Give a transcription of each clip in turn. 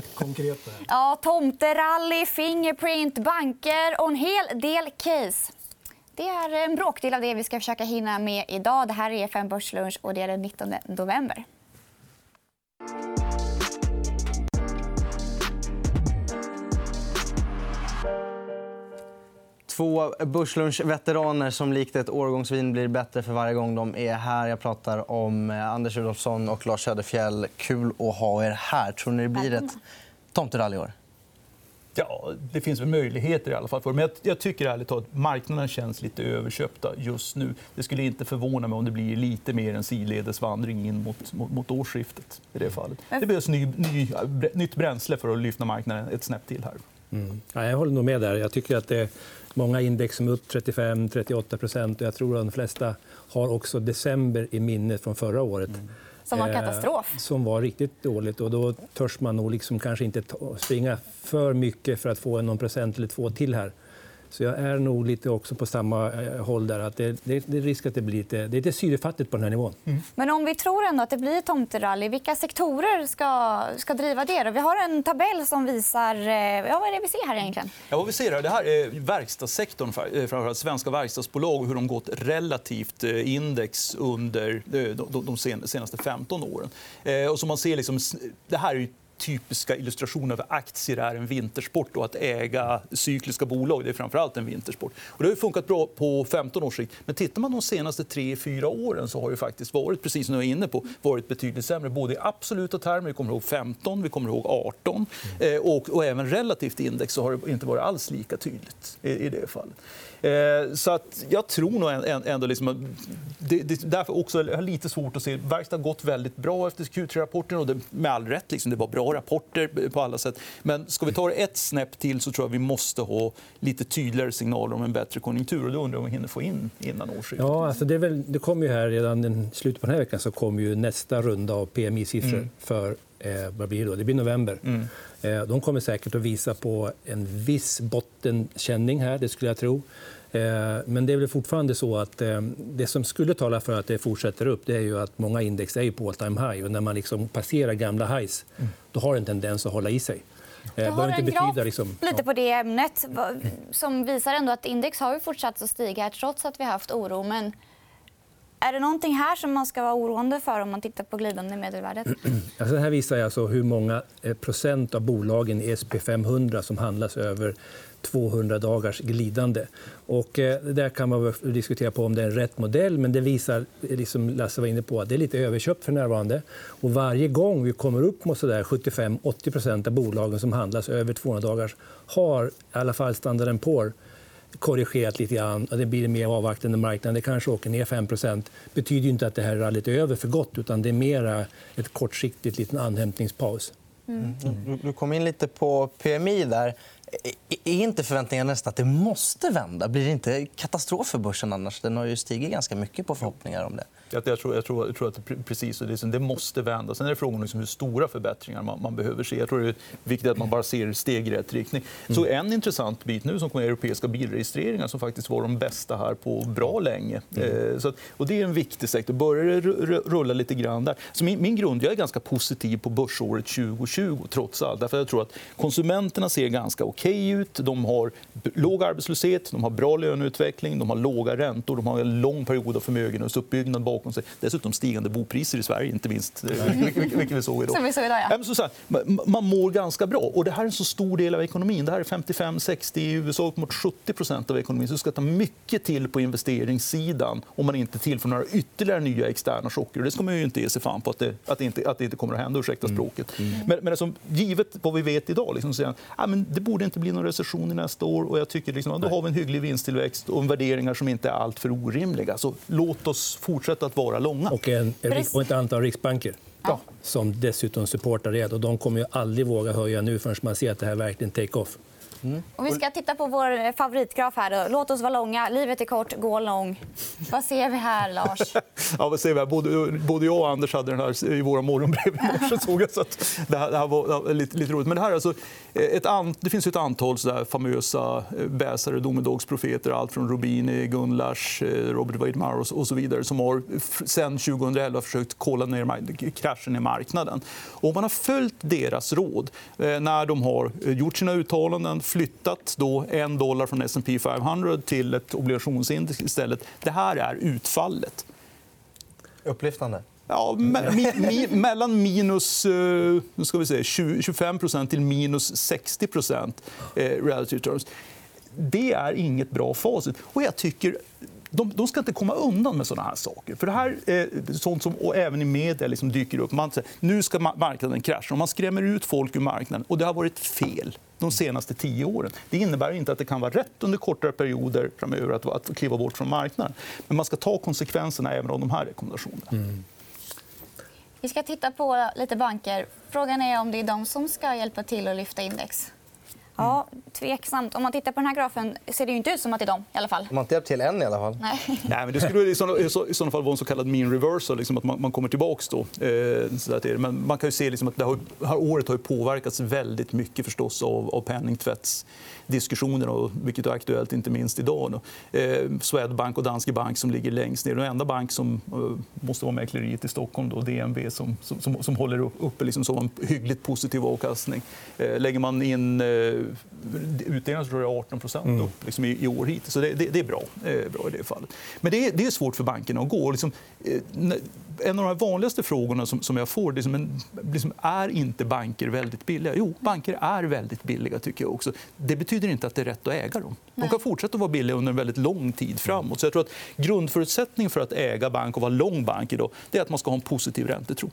konkreta. Ja, tomterally, Fingerprint, banker och en hel del case. Det är en bråkdel av det vi ska försöka hinna med idag. Det här är EFN Börslunch och det är den 19 november. Två Börslunch-veteraner som likt ett årgångsvin blir bättre för varje gång de är här. Jag pratar om eh, Anders Rudolfsson och Lars Söderfjell. Kul att ha er här. Tror ni det blir ett tomterally i år? Ja, det finns väl möjligheter i alla fall. För. Men jag, jag tycker ärligt talat att marknaden känns lite överköpta just nu. Det skulle inte förvåna mig om det blir lite mer en sidledesvandring in mot, mot, mot årsskiftet. I det, fallet. det behövs ny, ny, nytt bränsle för att lyfta marknaden ett snäpp till. här. Mm. Ja, jag håller nog med. där. Jag tycker att det många index som är upp 35-38 procent. Jag tror att de flesta har också december i minnet från förra året. Mm. Som var katastrof. Eh, som var riktigt dåligt. Och då törs man nog liksom kanske inte springa för mycket för att få någon procent eller två till här. Så jag är nog lite också på samma eh, håll. där. Att det, det, det är risk att det blir lite, det är lite syrefattigt på den här nivån. Mm. Men om vi tror ändå att det blir tomterally, vilka sektorer ska, ska driva det? Då? Vi har en tabell som visar... Eh, ja, vad är det vi ser här egentligen? Ja, vad vi ser här, det här är verkstadssektorn, eh, framförallt svenska verkstadsbolag och hur de gått relativt index under de senaste 15 åren. Och som man ser, liksom, det här är typiska illustrationen av aktier är en vintersport och att äga cykliska bolag det är framförallt en vintersport. Och det har funkat bra på 15 års sikt. Men tittar man de senaste 3-4 åren så har det faktiskt varit, precis som jag är inne på, varit betydligt sämre. Både i absoluta termer, vi kommer ihåg 15, vi kommer ihåg 18 eh, och, och även relativt index så har det inte varit alls lika tydligt i, i det fallet. Eh, så att jag tror nog ändå... Liksom, det, det, därför också jag har lite svårt att se... Verkstad har gått väldigt bra efter Q3-rapporten. och det, Med all rätt. Liksom, det var bra rapporter på alla sätt. Men ska vi ta det ett snäpp till så tror jag vi måste ha lite tydligare signaler om en bättre konjunktur. Och då undrar jag om vi hinner få in innan årsskiftet. Ja, alltså det, väl, det kommer ju här redan i slutet på den här veckan så kommer ju nästa runda av PMI-siffror mm. för eh, vad blir det, då? det blir november. Mm. Eh, de kommer säkert att visa på en viss bottenkänning här, det skulle jag tro. Eh, men det är väl fortfarande så att eh, det som skulle tala för att det fortsätter upp det är ju att många index är på all time high. Och när man liksom passerar gamla highs mm. då har det en tendens att hålla i sig. Jag har en graf liksom... lite på det ämnet som visar ändå att index har fortsatt att stiga trots att vi har haft oro. Men är det någonting här som man ska vara oroande för om man tittar på glidande medelvärdet? Alltså, här visar alltså hur många eh, procent av bolagen i SP 500 som handlas över 200 dagars glidande. Och, eh, där kan man diskutera på om det är en rätt modell. Men det visar, liksom Lasse var inne på, att det är lite överköpt för närvarande. Och varje gång vi kommer upp mot 75-80% av bolagen som handlas över 200 dagars har i alla fall Standard Poor korrigerat lite grann. Och det blir en mer avvaktande marknad. Det kanske åker ner 5 Det betyder inte att det här rallyt är över för gott. utan Det är mer ett kortsiktigt liten anhämtningspaus. Mm. Du kom in lite på PMI. där. Är inte förväntningarna nästan att det måste vända? Blir det inte katastrof för börsen annars? Den har ju stigit ganska mycket på förhoppningar om det. Jag tror, jag tror, jag tror att det, precis, det, det måste vända. Sen är det frågan liksom hur stora förbättringar man, man, behöver se. Jag tror det är viktigt att man bara ser steg i rätt riktning. Så mm. en intressant bit nu som kommer europeiska bilregistreringar som faktiskt var de bästa här på bra länge. Mm. Eh, så, och det är en viktig sektor. Börjar det rulla lite grann där. Så min, min grund, jag är ganska positiv på börsåret 2020 trots allt. Därför jag tror att konsumenterna ser ganska okej okay ut. De har låg arbetslöshet, de har bra löneutveckling, de har låga räntor, de har en lång period av förmögenhetsuppbyggnad bakom sig. Dessutom stigande bopriser i Sverige, inte minst. Vilket vi såg idag. Som vi såg idag ja. så man mår ganska bra. Och det här är en så stor del av ekonomin. Det här är 55-60 i USA, upp mot 70% av ekonomin. Så det ska ta mycket till på investeringssidan om man inte tillför några ytterligare nya externa chocker. Det ska man ju inte ge sig fan på att det, att det, inte, att det inte kommer att hända. Ursäkta mm. språket. Mm. Mm. Men, men alltså, givet vad vi vet idag liksom, så ja, men det borde inte bli någon recession i nästa år. Och jag tycker liksom, då har vi en hygglig vinsttillväxt och värderingar som inte är alltför orimliga. Så låt oss fortsätta att vara långa. Och, en, och ett antal riksbanker ja. som dessutom supportar det. Och de kommer ju aldrig våga höja nu förrän man ser att det här verkligen take off. Mm. Om vi ska titta på vår favoritgraf här. Då. Låt oss vara långa. Livet är kort, gå lång. Vad ser vi här, Lars? Ja, vad säger vi? Både, både jag och Anders hade den här i våra morgonbrev i morse. Såg jag, så det, här, det här var lite, lite roligt. Men det, här alltså ett an, det finns ett antal så famösa bäsare, domedagsprofeter. Allt från Rubini, Gunlars, Robert Weidmar och så vidare som har sen 2011 försökt kolla ner kraschen i marknaden. Och man har följt deras råd när de har gjort sina uttalanden flyttat då en dollar från S&P 500 till ett obligationsindex istället. Det här är utfallet. Upplyftande. Ja, me mi mi mellan minus uh, ska vi säga, 20, 25% till minus 60 eh, relative terms. Det är inget bra facit. Och jag tycker de, de ska inte komma undan med såna här saker. För det här är sånt som och även i media liksom dyker upp. Man säger nu ska marknaden krascha. Och man skrämmer ut folk ur marknaden. Och det har varit fel de senaste tio åren. Det innebär inte att det kan vara rätt under kortare perioder framöver att, att kliva bort från marknaden. Men man ska ta konsekvenserna även av de här rekommendationerna. Mm. Vi ska titta på lite banker. Frågan är om det är de som ska hjälpa till att lyfta index. Ja, tveksamt. Om man tittar på den här grafen ser det inte ut som att det är dem. I alla fall. Man har inte hjälpt till än. i alla fall. Nej. Nej, men det skulle i sådana fall vara en så kallad mean reversal, liksom att man, man kommer tillbaka. Då. Eh, men man kan ju se liksom att det här året har påverkats väldigt mycket förstås av, av penningtvätts diskussionerna, och vilket är aktuellt inte minst idag. Då. Eh, Swedbank och Danske Bank som ligger längst ner. Den enda bank som eh, måste vara mäkleriet i Stockholm, då, DNB, som, som, som håller uppe liksom som en hyggligt positiv avkastning. Eh, lägger man in eh, utdelningen tror jag 18 mm. upp liksom i, år hittills. Så det, det, det är bra, eh, bra i det fallet. Men det är, det är svårt för bankerna att gå. Liksom, eh, en av de vanligaste frågorna som, som jag får liksom en, liksom, är inte banker väldigt billiga. Jo, banker är väldigt billiga. tycker jag också. Det betyder inte att det är rätt att äga dem. De kan fortsätta att vara billiga under en väldigt lång tid framåt. Så jag tror att grundförutsättningen för att äga bank och vara lång bank idag det är att man ska ha en positiv räntetro.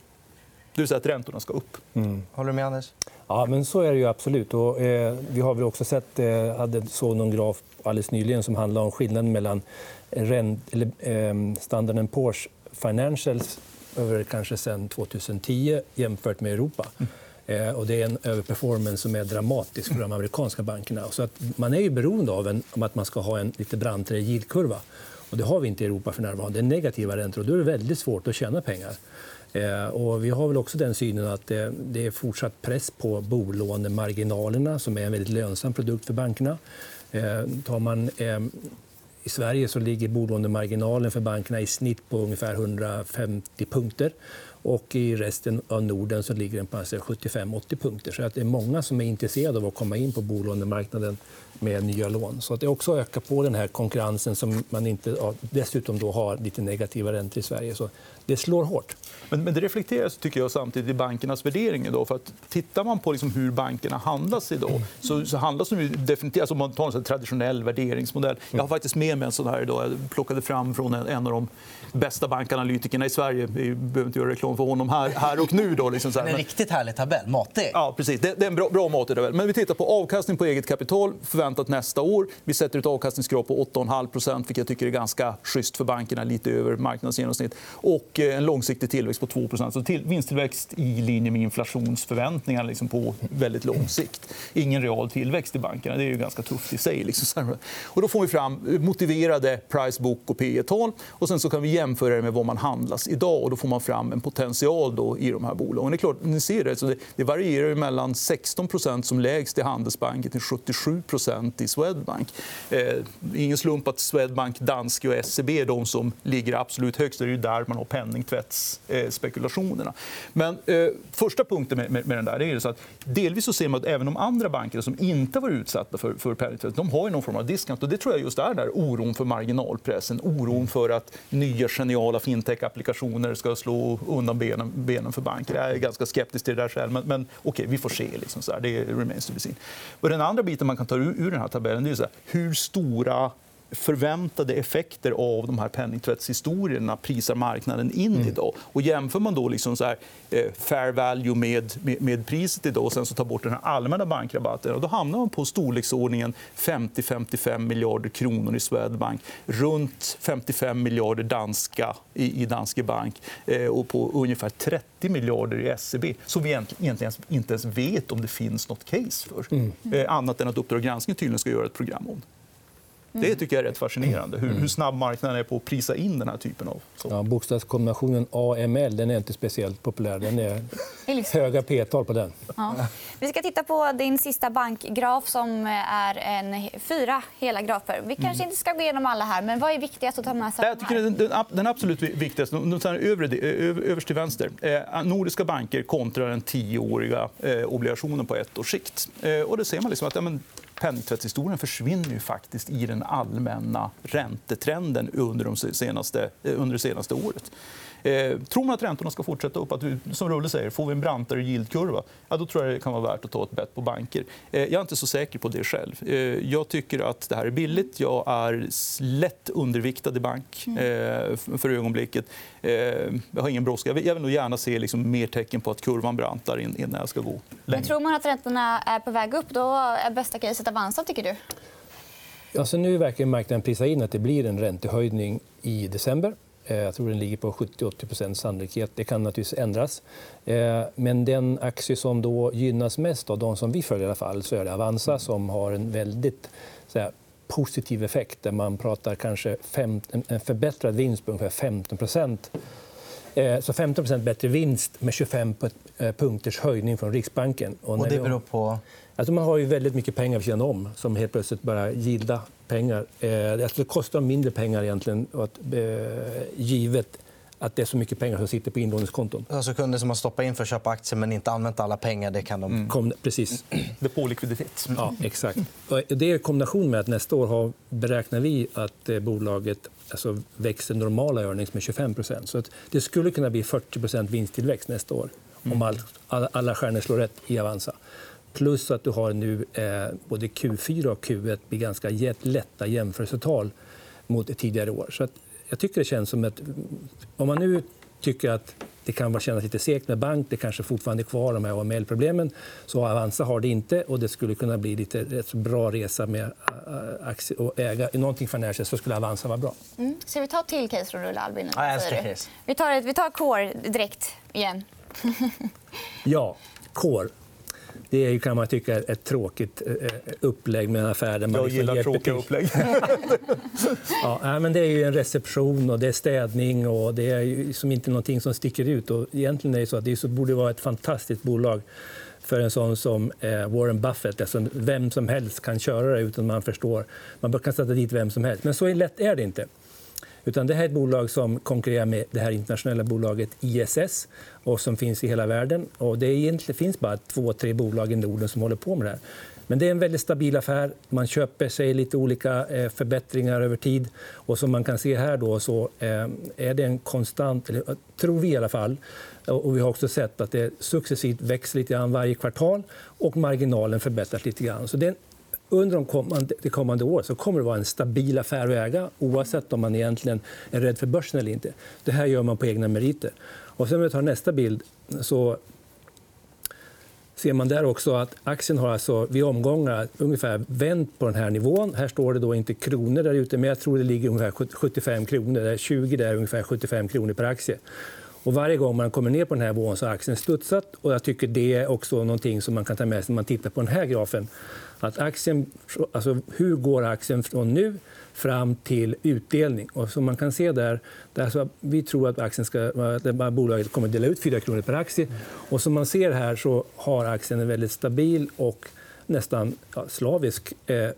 Vill säga att räntorna ska upp. Mm. Håller du med, Anders? Ja, men så är det ju absolut. Och, eh, vi har väl också sett, eh, hade såg någon graf alldeles nyligen som handlar om skillnaden mellan rent, eller, eh, Standard Poor's Financials över kanske sen 2010 jämfört med Europa. Mm. Eh, och det är en överperformance som är dramatisk för de amerikanska bankerna. Så att man är ju beroende av en, om att man ska ha en lite brantare yieldkurva. Och det har vi inte i Europa för närvarande. Det är negativa räntor och då är det väldigt svårt att tjäna pengar. Eh, och vi har väl också den synen att det är fortsatt press på bolånemarginalerna som är en väldigt lönsam produkt för bankerna. Eh, tar man eh, i Sverige så ligger bolånemarginalen för bankerna i snitt på ungefär 150 punkter. Och I resten av Norden så ligger den på alltså 75-80 punkter. Så att det är många som är intresserade av att komma in på bolånemarknaden med nya lån. Så att det också ökar på den här konkurrensen som man inte dessutom då har lite negativa räntor i Sverige. Så det slår hårt. Men, men det reflekteras tycker jag, samtidigt i bankernas värdering. Idag. För att tittar man på liksom hur bankerna handlas idag så, så handlas de definitivt... Alltså man tar en traditionell värderingsmodell. Jag har faktiskt med mig en sån här idag. Jag plockade fram från en, en av de bästa bankanalytikerna i Sverige. Vi behöver inte göra reklam för honom här, här och nu. Då, liksom så här. En riktigt härlig tabell. Matig. Ja, precis. Det, det är en bra, bra matig tabell. Men vi tittar på avkastning på eget kapital förväntat nästa år. Vi sätter ett avkastningskrav på 8,5% vilket jag tycker är ganska schysst för bankerna. Lite över marknadsgenomsnitt. Och och eh, en långsiktig tillväxt på 2% så till, Vinsttillväxt i linje med inflationsförväntningar liksom på väldigt lång sikt. Ingen real tillväxt i bankerna. Det är ju ganska tufft i sig. Liksom. Och då får vi fram motiverade price book och P tal och Sen så kan vi jämföra det med vad man handlas idag. och Då får man fram en potential då i de här bolagen. Det är klart, ni ser det, så det, det varierar mellan 16% som lägst i Handelsbanken till 77% i Swedbank. Eh, ingen slump att Swedbank, Danske och SEB är de som ligger absolut högst. Det är där man har penningtvättsspekulationerna. Men eh, första punkten med, med, med, den där är så att delvis så ser man att även de andra bankerna som inte varit utsatta för, för penningtvätt de har någon form av discount. Och det tror jag just är där oron för marginalpressen. Oron för att nya geniala fintech-applikationer ska slå undan benen, benen för banker. Jag är ganska skeptisk till det där själv, men, men okay, vi får se. Liksom så här. Det remains to be seen. Och den andra biten man kan ta ur, ur den här tabellen är så här, hur stora förväntade effekter av de här penningtvättshistorierna prisar marknaden in mm. idag. Och jämför man då liksom så här, eh, fair value med, med, med, priset idag och sen så tar bort den här allmänna bankrabatten då hamnar man på storleksordningen 50-55 miljarder kronor i Swedbank runt 55 miljarder danska i, i Danske Bank eh, och på ungefär 30 miljarder i SEB som vi egentligen inte ens vet om det finns nåt case för. Mm. Eh, annat än att Uppdrag granskning tydligen ska göra ett program om. Det tycker jag är rätt fascinerande. Hur, hur snabb marknaden är på att prisa in den här typen av... Så. Ja, bokstavskombinationen AML den är inte speciellt populär. Den är höga p-tal på den. Ja. Vi ska titta på din sista bankgraf som är en fyra hela grafer. Vi kanske inte ska gå igenom alla här, men vad är viktigast att ta med sig? Jag tycker den, den absolut viktigaste, övre, överst till vänster, eh, nordiska banker kontra den tioåriga eh, obligationen på ett års sikt. Eh, och det ser man liksom att ja, men, penningtvättshistorien försvinner ju faktiskt i den allmänna räntetrenden under, de senaste, eh, under det senaste året. Eh, tror man att räntorna ska fortsätta upp, att vi, som Rulle säger, får vi en brantare yieldkurva, ja, då tror jag det kan vara värt att ta ett bett på banker. Eh, jag är inte så säker på det själv. Eh, jag tycker att det här är billigt. Jag är lätt underviktad i bank mm. för ögonblicket. Jag har ingen brådska. Jag vill nog gärna se liksom mer tecken på att kurvan brantar innan jag ska gå längre. Men tror man att räntorna är på väg upp, då är bästa caset Avanza, tycker du? Alltså, nu verkar marknaden prisa in att det blir en räntehöjning i december. Eh, jag tror den ligger på 70-80 sannolikhet. Det kan naturligtvis ändras. Eh, men den aktie som då gynnas mest av de som vi följer i alla fall, så är det Avanza som har en väldigt här, positiv effekt där man pratar kanske fem, en förbättrad vinst på ungefär 15 eh, så 15% bättre vinst med 25 punkters höjning från Riksbanken. Och det beror på? Alltså man har ju väldigt mycket pengar vid sidan om som helt plötsligt bara gilda pengar. Eh, alltså det kostar mindre pengar egentligen, att, eh, givet att det är så mycket pengar som sitter på inlåningskonton. Alltså kunder som har stoppat in för att köpa aktier men inte använt alla pengar, det kan de... Mm. Kom, precis. Depålikviditet. Ja, exakt. Det är i kombination med att nästa år har, beräknar vi att eh, bolaget alltså, växer normala earnings med 25 så att Det skulle kunna bli 40% vinsttillväxt nästa år om all, alla stjärnor slår rätt i Avanza. Plus att du har nu eh, både Q4 och Q1 blir ganska lätta jämförelsetal mot tidigare år. Så att jag tycker det känns som att om man nu tycker att det kan kännas lite segt med bank, det kanske fortfarande är kvar de här AML-problemen, så Avanza har det inte och det skulle kunna bli lite rätt bra resa med aktier och äga någonting financial så skulle Avanza vara bra. Mm. Ska vi ta ett till case från Rulle Albin? Ja, jag älskar case. Vi tar, vi tar Core direkt igen. ja, Core. Det är, kan man tycka är ett tråkigt eh, upplägg med en affär där man Jag liksom gillar tråkiga upplägg. ja, men det är ju en reception och det är städning och det är liksom inte någonting som sticker ut. Och egentligen är det så att det borde vara ett fantastiskt bolag för en sån som eh, Warren Buffett. Alltså vem som helst kan köra det utan man förstår. Man kan sätta dit vem som helst. Men så lätt är det inte. Utan det här är ett bolag som konkurrerar med det här internationella bolaget ISS och som finns i hela världen. Och det egentligen finns bara två, tre bolag i Norden som håller på med det här. Men det är en väldigt stabil affär. Man köper sig lite olika eh, förbättringar över tid. Och som man kan se här då, så eh, är det en konstant, eller, eh, tror vi i alla fall, och vi har också sett att det successivt växer lite grann varje kvartal och marginalen förbättras lite grann. Så det är en under de kommande, det kommande året så kommer det vara en stabil affär att äga oavsett om man egentligen är rädd för börsen eller inte. Det här gör man på egna meriter. Och sen om vi tar nästa bild så ser man där också att aktien har alltså vid omgångar ungefär vänt på den här nivån. Här står det då inte kronor där ute, men jag tror det ligger ungefär 75 kronor. 20 där ungefär 75 kronor per aktie. Och varje gång man kommer ner på den här nivån så har aktien studsat. Och jag tycker det är också någonting som man kan ta med sig när man tittar på den här grafen. Att aktien, alltså hur går aktien från nu fram till utdelning? Och som man kan se där, där så vi tror att, aktien ska, att bolaget kommer att dela ut 4 kronor per aktie. Och som man ser här så har aktien en väldigt stabil och nästan ja, slavisk eh,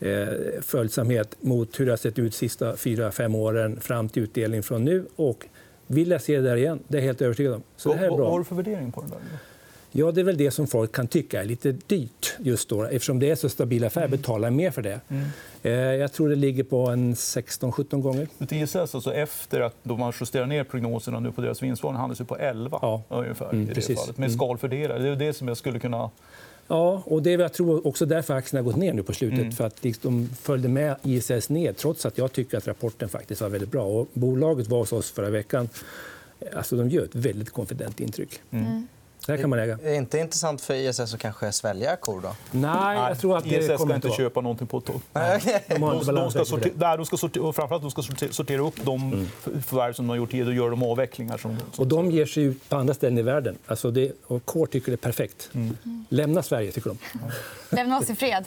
eh, följsamhet mot hur det har sett ut de sista 4-5 åren fram till utdelning från nu. Och vill jag se det där igen? Det är jag helt övertygad om. Så det här är bra. Vad har du för värdering på den? Där? Ja, det är väl det som folk kan tycka är lite dyrt. just då. Eftersom det är så stabila affärer mm. betalar mer för det. Mm. Eh, jag tror det ligger på en 16-17 gånger. ISS, alltså efter att de man justerar ner prognoserna nu på deras vinstvarning handlas på 11 ja. ungefär. Mm, i det fallet. Med mm. skalfördelare. Det är det som jag skulle kunna... Ja, och det är jag tror också därför aktierna har gått ner nu på slutet. Mm. För att liksom, de följde med ISS ner trots att jag tycker att rapporten faktiskt var väldigt bra. Och bolaget var hos oss förra veckan. Alltså, de gör ett väldigt konfident intryck. Mm. Där kan man äga. Är det inte intressant för ISS att kanske svälja kor? Då? Nej, jag tror att det ISS kommer ska inte köpa någonting på ett tag. De har De, de ska sortera, det. nej, de ska sortera, och framförallt de ska sortera, sortera upp de förvärv som de har gjort tidigare och göra de avvecklingar som, som Och de ger sig ut på andra ställen i världen. Alltså det, och Core tycker det är perfekt. Lämna Sverige, tycker de. Lämna oss i fred.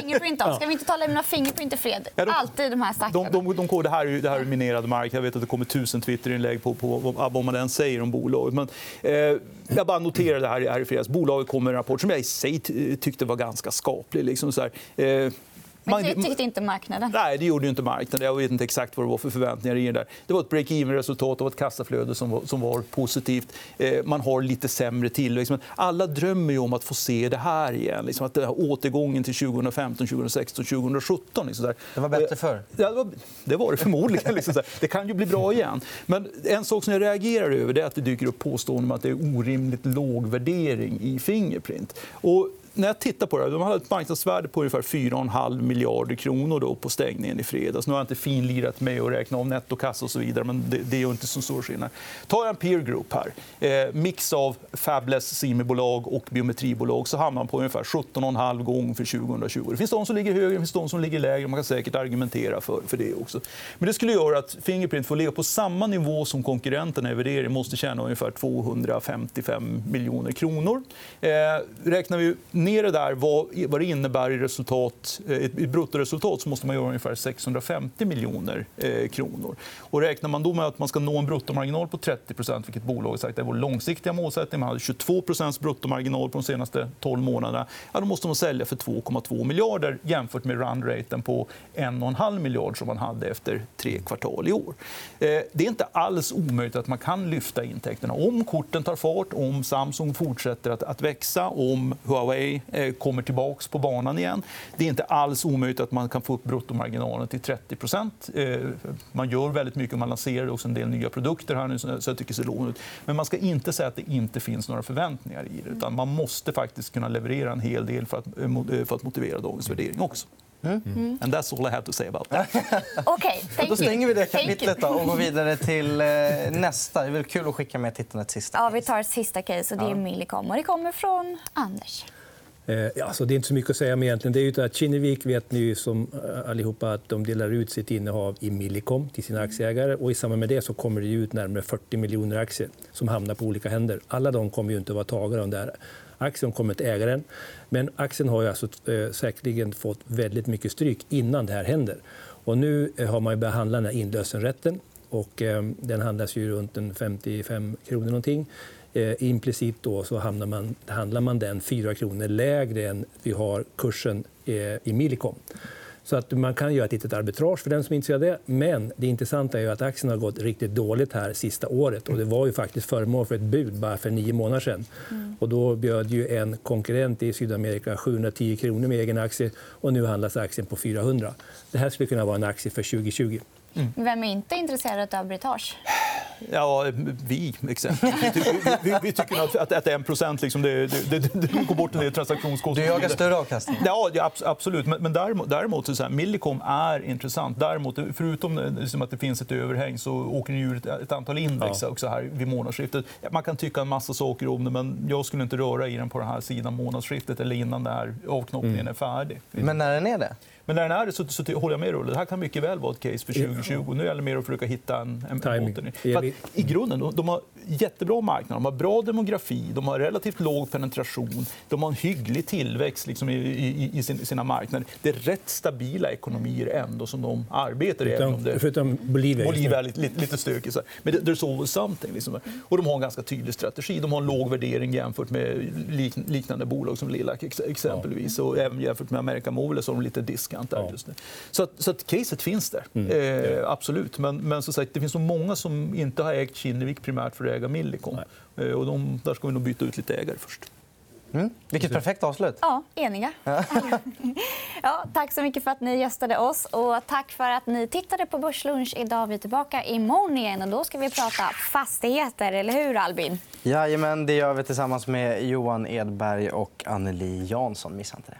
Fingerprint då? Ska vi inte ta lämna Fingerprint i fred? Ja, de- Alltid de här De, stackarna. de, de, de, det, här är, ju- det här är minerad mark. Jag vet att det kommer tusen Twitterinlägg på, på vad- vad man än säger om bolaget. Men, eh, jag bara noterade här, i fredags. Bolaget kom med en rapport som jag i sig tyckte var ganska skaplig. Liksom så här. Eh, men man- det tyckte inte marknaden. Nej, det gjorde inte marknaden. Jag vet inte exakt vad det var för förväntningar i det där. Det var ett break-even-resultat och ett kassaflöde som var, som var positivt. Eh, man har lite sämre tillväxt. Men alla drömmer ju om att få se det här igen. Liksom att det här återgången till 2015, 2016, 2017. Liksom där. Det var bättre Eh, förr. Ja, det, var, det var det förmodligen. Liksom. Det kan ju bli bra igen. Men en sak som jag reagerar över är att det dyker upp påståenden om att det är orimligt låg värdering i Fingerprint. Och när jag tittar på det, de hade ett marknadsvärde på ungefär 4,5 miljarder kronor då på stängningen i fredags. Nu har jag inte finlirat med att räkna om nettokassa och så vidare, men det, det är ju inte så stor skillnad. Tar jag en peer group här, eh, mix av fabless simibolag och biometribolag, så hamnar man på ungefär 17,5 gång för 2020. Det finns de som ligger högre, det finns de som ligger lägre. Man kan säkert argumentera för, för det också. Men det skulle göra att Fingerprint får ligga på samma nivå som konkurrenterna i värdering måste tjäna ungefär 255 miljoner kronor. Eh, räknar vi ner det där, vad, det innebär i resultat, eh, i bruttoresultat så måste man göra ungefär 650 miljoner eh, kronor. Och räknar man då med att man ska nå en bruttomarginal på 30% vilket bolaget sagt är vår långsiktiga målsättning, man hade 22% bruttomarginal på de senaste 12 månaderna, ja, då måste man sälja för 2,2 miljarder jämfört med runraten på 1,5 miljard som man hade efter tre kvartal i år. Eh, det är inte alls omöjligt att man kan lyfta intäkterna om korten tar fart, om Samsung fortsätter att, att växa, om Huawei eh, kommer tillbaka på banan igen. Det är inte alls omöjligt att man kan få upp bruttomarginalen till 30 eh, Man gör väldigt mycket, man lanserar också en del nya produkter här nu så jag tycker det ser lovande ut. Men man ska inte säga att det inte finns några förväntningar i det. Utan man måste faktiskt kunna leverera en hel del för att, eh, för att motivera dagens värdering också. And that's all I have to say about that. Okej, thank Då stänger vi det kapitlet då och går vidare till nästa. Det är väl kul att skicka med tittarna ett sista. Ja, vi tar ett sista case. Och det är Millicom. Och det kommer från Anders. Eh, ja, alltså, det är inte så mycket att säga om egentligen. Det är ju att Kinnevik vet ni ju som eh, allihopa att de delar ut sitt innehav i Millicom till sina aktieägare. Och I samband med det så kommer det ut närmare 40 miljoner aktier som hamnar på olika händer. Alla de kommer ju inte att vara tagare av den där aktien, kommer till ägaren. Men aktien har ju alltså, eh, säkerligen fått väldigt mycket stryk innan det här händer. Och nu eh, har man ju börjat handla den här inlösenrätten. Och, eh, den handlas ju runt 55 kronor någonting. Eh, implicit då så hamnar man, handlar man den 4 kronor lägre än vi har kursen eh, i Millicom. Så att man kan göra ett litet arbitrage för den som är intresserad det. Men det intressanta är att aktien har gått riktigt dåligt här sista året. Och det var ju faktiskt föremål för ett bud bara för nio månader sedan. Och då bjöd ju en konkurrent i Sydamerika 710 kronor med egen aktie och nu handlas aktien på 400. Det här skulle kunna vara en aktie för 2020. Vem är inte intresserad av arbitrage? Ja, vi, exempelvis. Vi, tycker- vi, vi, vi tycker att, att, att 1 liksom, det, det, det, det går bort en del transaktionskostnader. Du jagar större avkastning. Ja, ja, abs- absolut. Men, men däremot, däremot så är det så här, Millicom är intressant. Däremot, förutom liksom att det finns ett överhäng så åker ni ur ett, ett antal index Ja. också här vid månadsskiftet. Man kan tycka en massa saker om det, men jag skulle inte röra i den på den här sidan månadsskiftet eller innan den här avknoppningen är färdig. Men när den är det? Men när den är det så, så håller jag med Rulle. Det här kan mycket väl vara ett case för 2020. Nu gäller det mer att försöka hitta en, en botten. i. Grunden de, de har jättebra marknad, de har bra demografi, de har relativt låg penetration, de har en hygglig tillväxt liksom, i, i, i sin- sina marknader. Det är rätt stabila ekonomier ändå som de arbetar i. Förutom, det... förutom Bolivia. Bolivia är lite, lite, lite. Men det- there's always something. Liksom. Och de har en ganska tydlig strategi. De har en låg värdering jämfört med lik, liknande bolag som Lilac ex- exempelvis. Och även jämfört med America Mobile så har de lite discount där Ja. just nu. Så, att, så att caset finns där. Eh, absolut. Men, men som sagt, det finns så många som inte har ägt Kinnevik primärt för att äga Millicom. Eh, och de, där ska vi nog byta ut lite ägare först. Mm. Vilket perfekt avslut. Ja, eniga. ja, tack så mycket för att ni gästade oss. Och tack för att ni tittade på Börslunch. Idag är vi tillbaka imorgon igen. Och då ska vi prata fastigheter. Eller hur, Albin? Jajamän, det gör vi tillsammans med Johan Edberg och Anneli Jansson. Missa inte det.